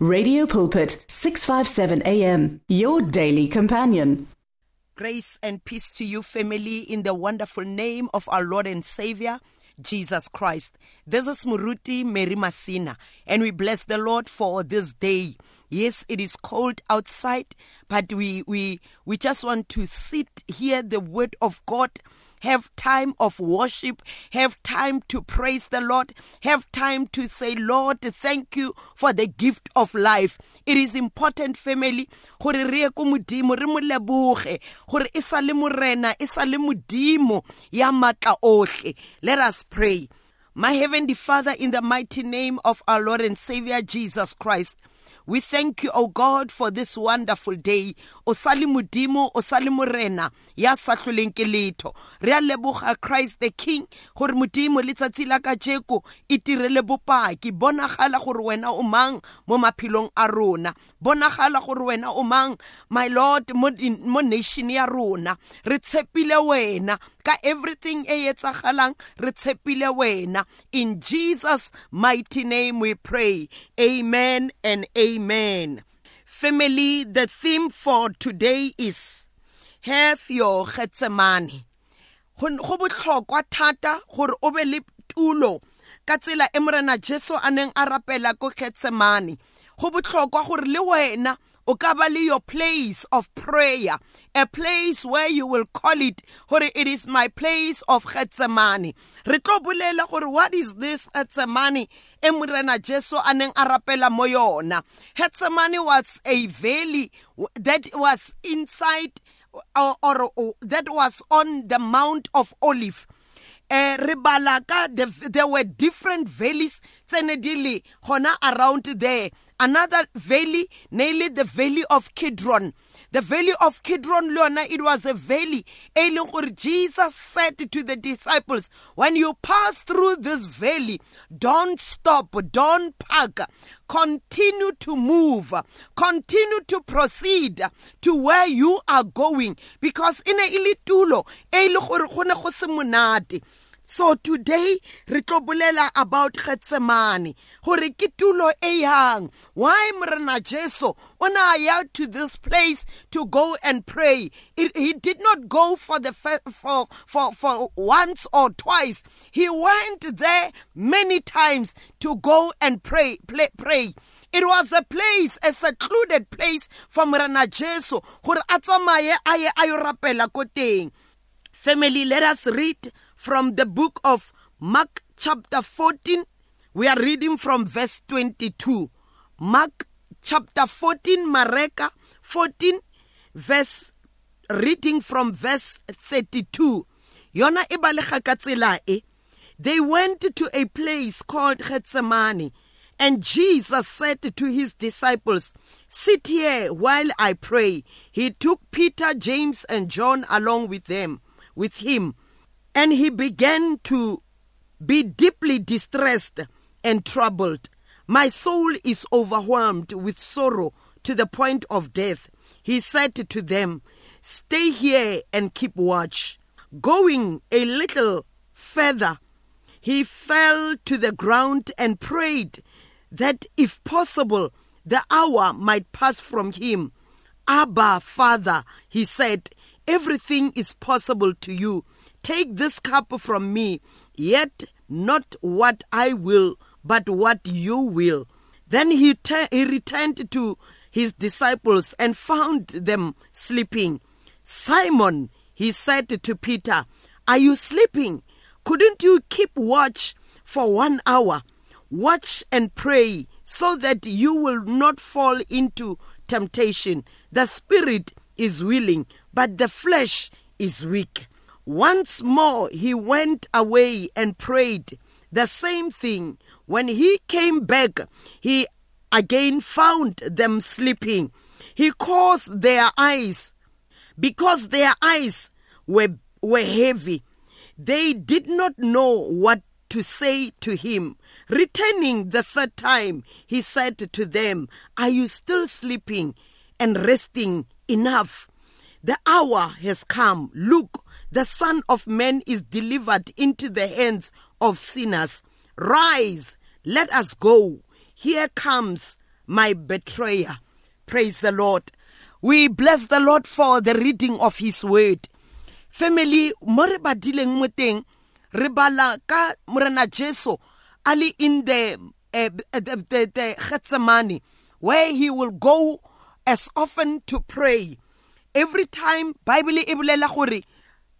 Radio Pulpit 657 AM your daily companion. Grace and peace to you, family, in the wonderful name of our Lord and Savior, Jesus Christ. This is Muruti Mary Masina, and we bless the Lord for this day. Yes, it is cold outside, but we we we just want to sit hear the word of God have time of worship, have time to praise the Lord, have time to say, Lord, thank you for the gift of life. It is important, family, gore re ye ko modimo re mo leboge gore e sa le morena e sa le modimo ya matla ohle. Let us pray. My heavenly father in the mighty name of our lord and savior jesus christ we thank you, O God, for this wonderful day. O sali modimo, o sali morena, ya sa hloleng ke letho. Re a Christ the King, gore modimo letsatsi la kajeko e tirele bopaki. Bonagala gore wena o mang mo maphelong a rona. Bonagala wena o my Lord, mo, nation ya rona. Re wena ka everything e etsagalang, re tshepile wena. In Jesus' mighty name we pray. Amen and amen. Amen. Family, the theme for today is have your Gethsemane. Go botlhokwa thata gore o be le tulo ka tsela e morena Jesu a neng a rapela ko Gethsemane. Go botlhokwa gore le wena ka your place of prayer. A place where you will call it. Gore it is my place of Gethsemane. Re tlo bolela what is this Gethsemane e morena Jesu a neng a rapela mo was a valley that was inside or, or, or that was on the Mount of Olive eh ka there were different valleys le gona around there. Another valley namely the valley of Kidron. The valley of Kidron Leona it was a valley e gore Jesus said to the disciples when you pass through this valley don't stop don't park. Continue to move. Continue to proceed to where you are going. Because in a ile tulo e le gore go go se monate so today re tlo bolela about Gethsemane gore ke tulo e yang. Why morena Jesu o na ya to this place to go and pray? It, he did not go for the for for for once or twice. He went there many times to go and pray play, pray. It was a place a secluded place for morena Jesu gore a tsamaye a a family let us read from the book of Mark, chapter 14. We are reading from verse 22. Mark, chapter 14, Mareka 14, verse reading from verse 32. Yona e e. They went to a place called Gethsemane, and Jesus said to his disciples, Sit here while I pray. He took Peter, James, and John along with them, with him and he began to be deeply distressed and troubled. My soul is overwhelmed with sorrow to the point of death. He said to them, Stay here and keep watch. Going a little further, he fell to the ground and prayed that if possible, the hour might pass from him. Abba, Father, he said, everything is possible to you. Take this cup from me, yet not what I will, but what you will. Then he, he returned to his disciples and found them sleeping. Simon, he said to Peter, Are you sleeping? Couldn't you keep watch for one hour? Watch and pray so that you will not fall into temptation. The spirit is willing, but the flesh is weak. Once more he went away and prayed the same thing. When he came back, he again found them sleeping. He caused their eyes, because their eyes were, were heavy. They did not know what to say to him. Returning the third time, he said to them, Are you still sleeping and resting enough? The hour has come. Look, the Son of Man is delivered into the hands of sinners. Rise, let us go. Here comes my betrayer. Praise the Lord. We bless the Lord for the reading of His word. Family, mo re badileng mo teng re bala ka morena Jesu ali in the uh, the, the, the where he will go as often to pray. Every time Bible e bolela gore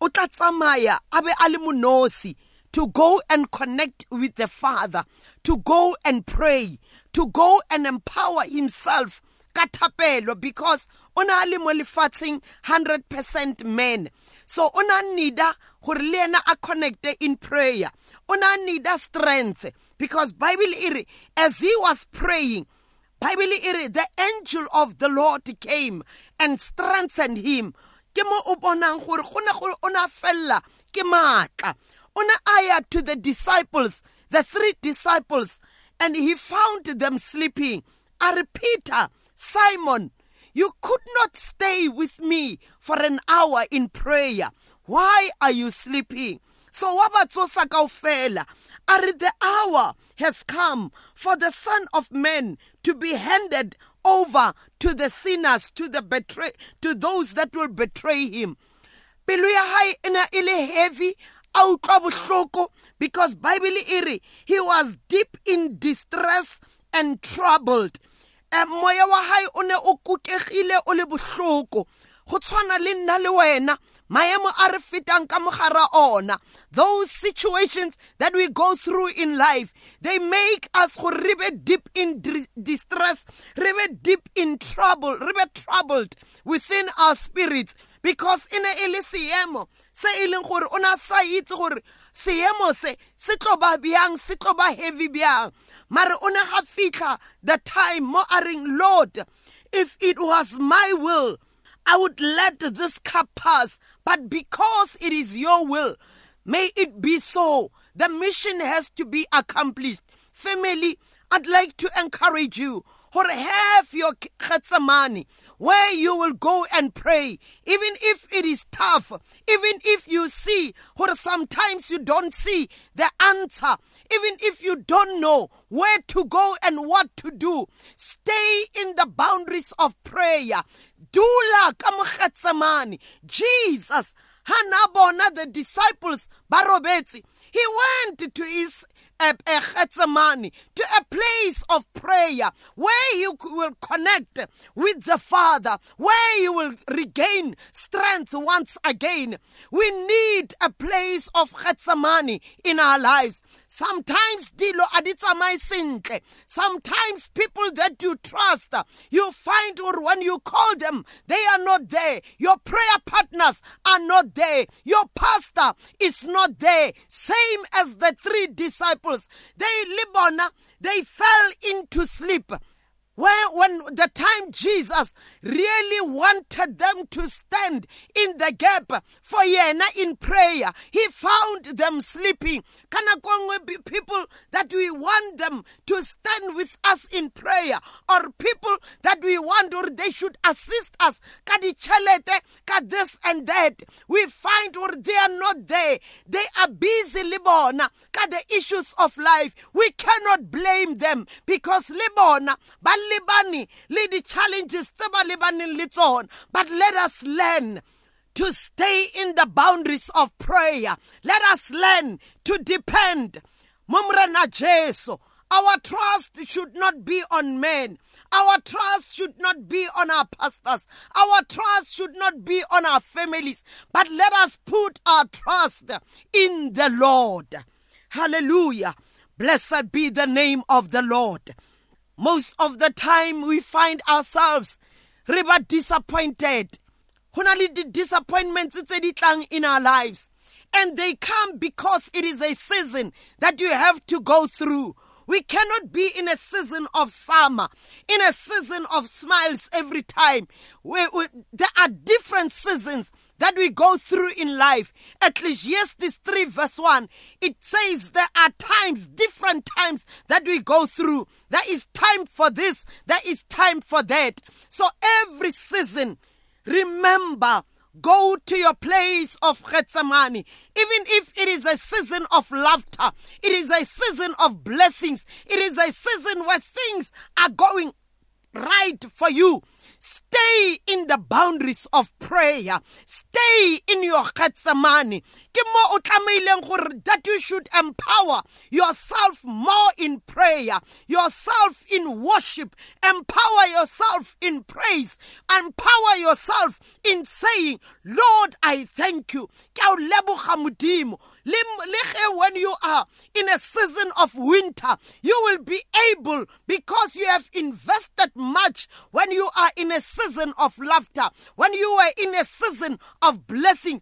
o tla tsamaya a a le monosi to go and connect with the Father, to go and pray, to go and empower himself ka thapelo because o na le mo lefatsheng 100% man. So o na nida gore le ena a connecte in prayer. O nida strength because bible iri as he was praying bible the angel of the lord came and strengthened him ke mo o bonang gore go ne gore ke maatla o ne to the disciples the three disciples and he found them sleeping are peter Simon, you could not stay with me for an hour in prayer. Why are you sleeping? So wabatsosa kaofela. Are the hour has come for the son of man to be handed over to the sinners to the betray to those that will betray him. Pelo ya hae e ne e le heavy a utlwa bohloko because bible e re he was deep in distress and troubled. Eh, moya wa hae o ne o kukegile o le bohloko. Go tshwana le nna le wena maemo a re fetang ka mogara ona. Those situations that we go through in life they make us go re be deep in distress re be deep in trouble re be troubled within our spirits. Because e ne e le seemo se e leng gore o ne sa itse gore seemo se se tlo ba bjang se tlo ba heavy bjang. Mare o ne ga fitlha the time mo a reng lord if it was my will i would let this cup pass but because it is your will may it be so. The mission has to be accomplished. Family i'd like to encourage you. Or have your Gethsemane where you will go and pray, even if it is tough, even if you see, or sometimes you don't see the answer, even if you don't know where to go and what to do, stay in the boundaries of prayer. Dula Gethsemane. Jesus, Hanabona, the disciples, Barobetsi, he went to his a, Gethsemane, to a place of prayer where you will connect with the Father, where you will regain strength once again. We need a place of Gethsemane in our lives. Sometimes dilo aditsamai sintle. Sometimes people that you trust, you find or when you call them, they are not there. Your prayer partners are not there. Your pastor is not there. Same as the three disciples disciples, they libona, they fell into sleep. When, when the time Jesus really wanted them to stand in the gap for Yena in prayer, he found them sleeping. Kana people that we want them to stand with us in prayer, or people that we want or they should assist us. Kadi chalete, ka this and that. We find or they are not there. They are busy libona, ka the issues of life. We cannot blame them because libona, lebane le di-challenges tse ba lebaneng le but let us learn to stay in the boundaries of prayer let us learn to depend mo morena jesu our trust should not be on men our trust should not be on our pastors. Our trust should not be on our families. But let us put our trust in the Lord. Hallelujah. Blessed be the name of the Lord. Most of the time we find ourselves re disappointed. Ho na le disappointments tse di tlang in our lives. And they come because it is a season that you have to go through. We cannot be in a season of summer, in a season of smiles every time. We, we, there are different seasons that we go through in life. Ecclesiastes 3, verse 1, it says there are times, different times that we go through. There is time for this, there is time for that. So every season, remember Go to your place of Gethsemane. Even if it is a season of laughter, it is a season of blessings, it is a season where things are going right for you stay in the boundaries of prayer. Stay in your Gethsemane ke mo o tlameileng gore that you should empower yourself more in prayer yourself in worship. Empower yourself in praise. Empower yourself in saying lord i thank you. Ke leboga modimo. When you are in a season of winter, you will be able because you have invested much when you are in a season of laughter, when you are in a season of blessing.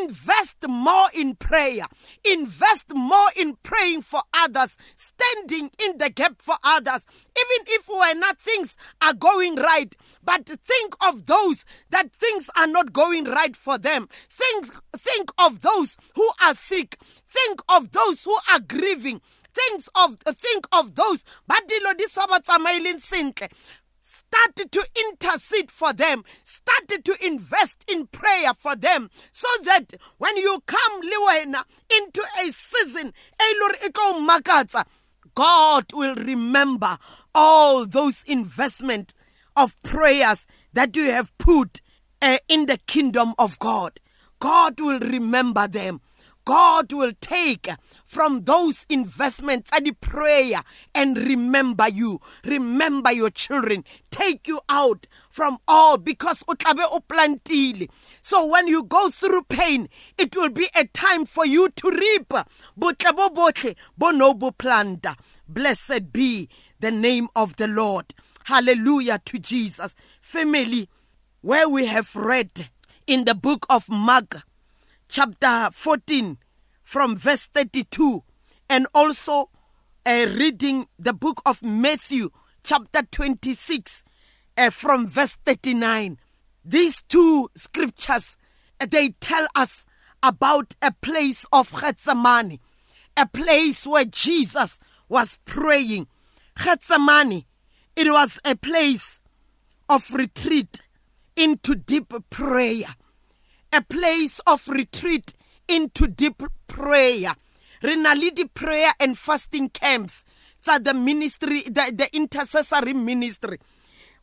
Invest more in prayer. Invest more in praying for others, standing in the gap for others. Even if we're not things are going right, but think of those that things are not going right for them. Think, think of those who are sick. Think of those who are grieving. Think of think of those. But dilo di sa ba tsamaileng sentle started to intercede for them, started to invest in prayer for them, so that when you come liwena into a season, God will remember all those investment of prayers that you have put uh, in the kingdom of God. God will remember them. God will take from those investments and the prayer and remember you, remember your children, take you out from all because. So when you go through pain, it will be a time for you to reap. Bonobo planta. Blessed be the name of the Lord. Hallelujah to Jesus. Family, where we have read in the book of Mark, chapter 14 from verse 32 and also uh, reading the book of Matthew chapter 26 uh, from verse 39 these two scriptures uh, they tell us about a place of Gethsemane a place where Jesus was praying. Gethsemane it was a place of retreat into deep prayer a place of retreat into deep prayer. Renalidi prayer and fasting camps. It's the ministry, the, the intercessory ministry.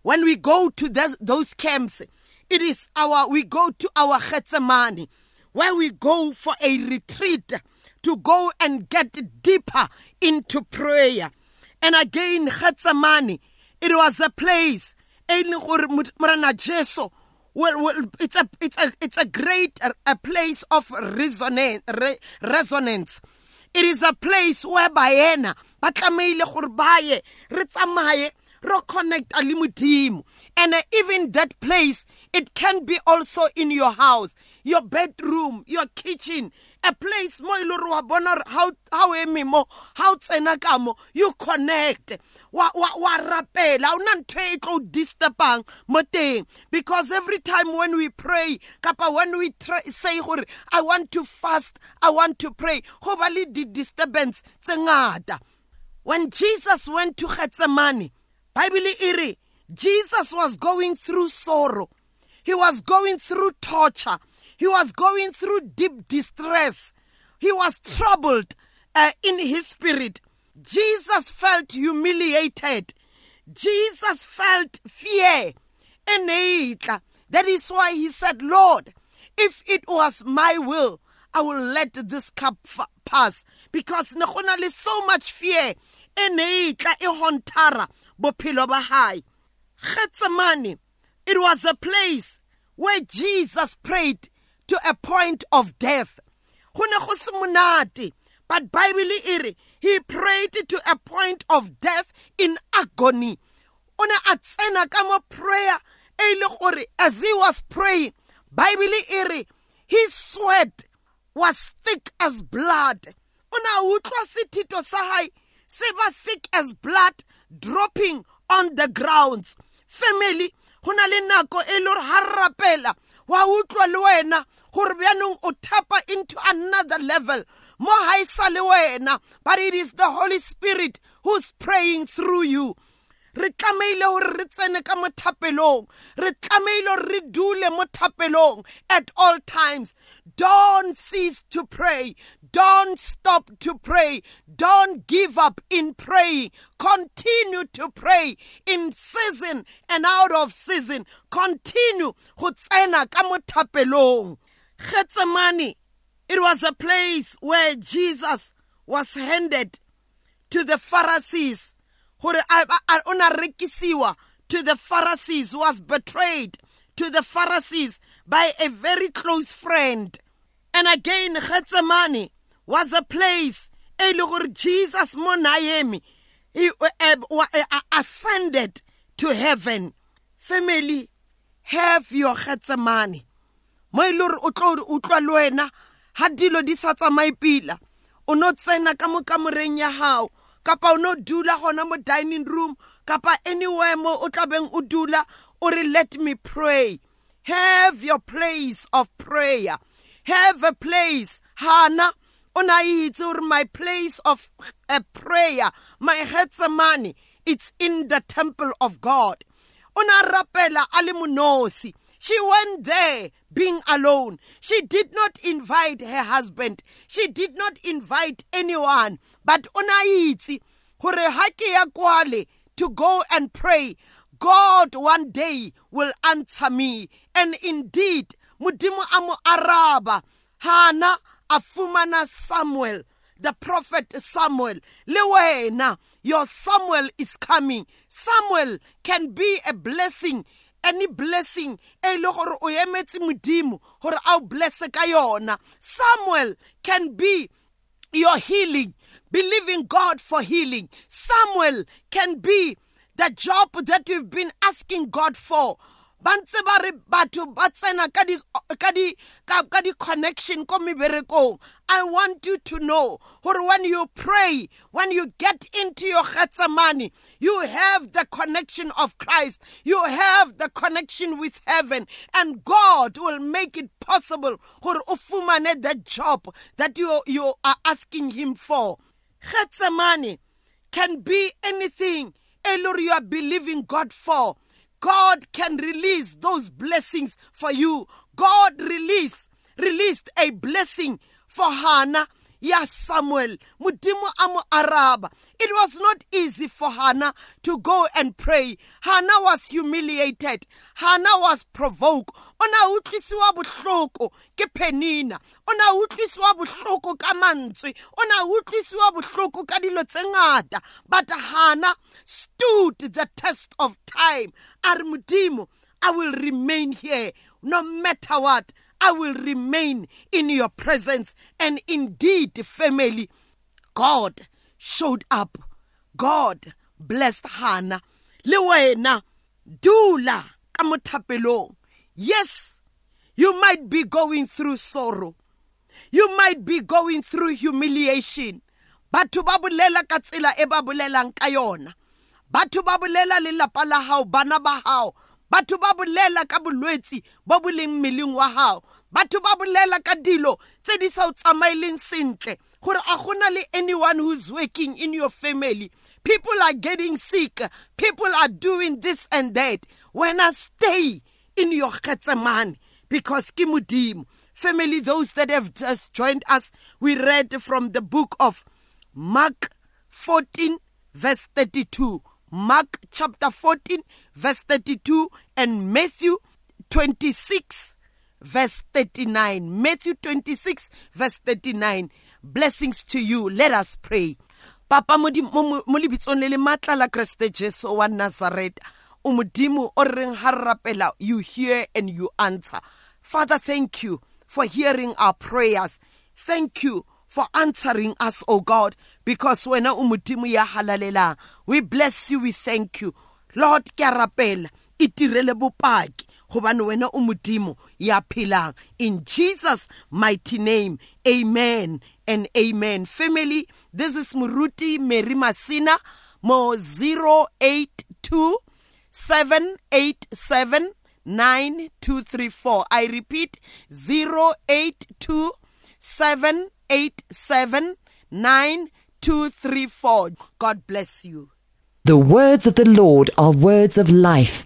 When we go to those, those camps, it is our, we go to our Gethsemane, where we go for a retreat to go and get deeper into prayer. And again, Gethsemane, it was a place, well, well it's a it's a it's a great a, place of resonance re, resonance. It is a place whereby ena ba tlameile gore ba ye re tsamaye re connecta le modimo. And uh, even that place it can be also in your house your bedroom your kitchen. A place mo e le wa bona how how eme mo how tsena ka mo you connect. Wa wa wa rapela. O na ntho e disturbang mo teng. Because every time when we pray kapa when we try, say gore i want to fast i want to pray go ba le di disturbance tse when jesus went to gethsemane bible re jesus was going through sorrow he was going through torture he was going through deep distress. He was troubled uh, in his spirit. Jesus felt humiliated. Jesus felt fear. That is why he said, Lord, if it was my will, I will let this cup pass. Because ne so much fear e ne e tla e hontara bophelo ba hae. Gethsemane, it was a place where Jesus prayed to a point of death. Go ne go se monate but bible e re he prayed to a point of death in agony. O ne a tsena ka mo prayer e le gore as he was praying bible e re his sweat was thick as blood. O ne a utlwa sethito sa hae ba thick as blood dropping on the grounds. Family go na le nako e le gore ha rapela wa utlwa le wena gore bjanong o into another level. Mo ga e sa le wena but it is the holy spirit who's praying through you. Re tlameile gore re tsene ka mo re tlameile gore re dule at all times. Don't cease to pray don't stop to pray. Don't give up in praying continue to pray in season and out of season. Continue go it was a place where Jesus was handed to the Pharisees. To the Pharisees was betrayed to the Pharisees by a very close friend. And again Gethsemane was a place e le gore Jesus mo naemi he ascended to heaven. Family have your Gethsemane mo ile gore o tlo utlwa le wena ha dilo di sa tsamaye pila o no tsena ka mo kamoreng ya hao kapa o no dula gona mo dining room kapa anywhere mo o tlabeng o dula o re let me pray. Have your place of prayer. Have a place hana o na itse my place of a prayer my Gethsemane it's in the temple of God o na rapela a she went there being alone. She did not invite her husband. She did not invite anyone. But haki ya kwale to go and pray. God one day will answer me. And indeed, mudimu amu araba, hana afumana Samuel the prophet Samuel. Lewena, your Samuel is coming. Samuel can be a blessing any blessing. E le gore o emetse modimo a samuel can be your healing. Believing god for healing. Samuel can be the job that you've been asking god for ba ba re batho ba tsena ka di connection ko meberekong. I want you to know gore when you pray when you get into your Gethsemane you have the connection of Christ. You have the connection with heaven. And God will make it possible gore o fumane that job that you you are asking him for. Gethsemane can be anything elor you are believing God for God can release those blessings for you. God release released a blessing for Hannah ya Samuel modimo a mo araba. It was not easy for Hannah to go and pray. Hannah was humiliated. Hannah was provoked. Ona utlwisiwa bohloko ke Penina. Ona utlwisiwa bohloko ka mantswe. Ona utlwisiwa bohloko ka dilo but Hannah stood the test of time. A re I will remain here no matter what I will remain in your presence. And indeed, family, God showed up. God blessed Hannah. Le wena dula ka. Yes, you might be going through sorrow. You might be going through humiliation. Batho ba bolela ka tsela e ba bolelang ka yona. Batho ba bolela lelapa la hao, bana ba hao, batho ba bolela ka bolwetsi bo bo leng mmeleng wa batho ba bolela ka dilo tse di sa o tsamaeleng sentle gore a gona le anyone who's working in your family. People are getting sick. People are doing this and that. When I stay in your Gethsemane because ke modimo. Family those that have just joined us we read from the book of Mark 14 verse 32 Mark chapter 14 verse 32 and Matthew 26 verse 39 Matthew 26 verse 39 blessings to you. Let us pray. Papa mo lebitsong le matla la jesu wa nazareth. O modimo o you hear and you answer. Father thank you for hearing our prayers. Thank you for answering us, O God, because when umutimu ya halalela, we bless you, we thank you. Lord, ke rapela, itirele bopaki, hobane wena umudimo ya philang. In Jesus' mighty name, amen and amen. Family, this is Muruti Mary Masina, mo 082 787 9234. I repeat, 082 787 9234. God bless you. The words of the Lord are words of life.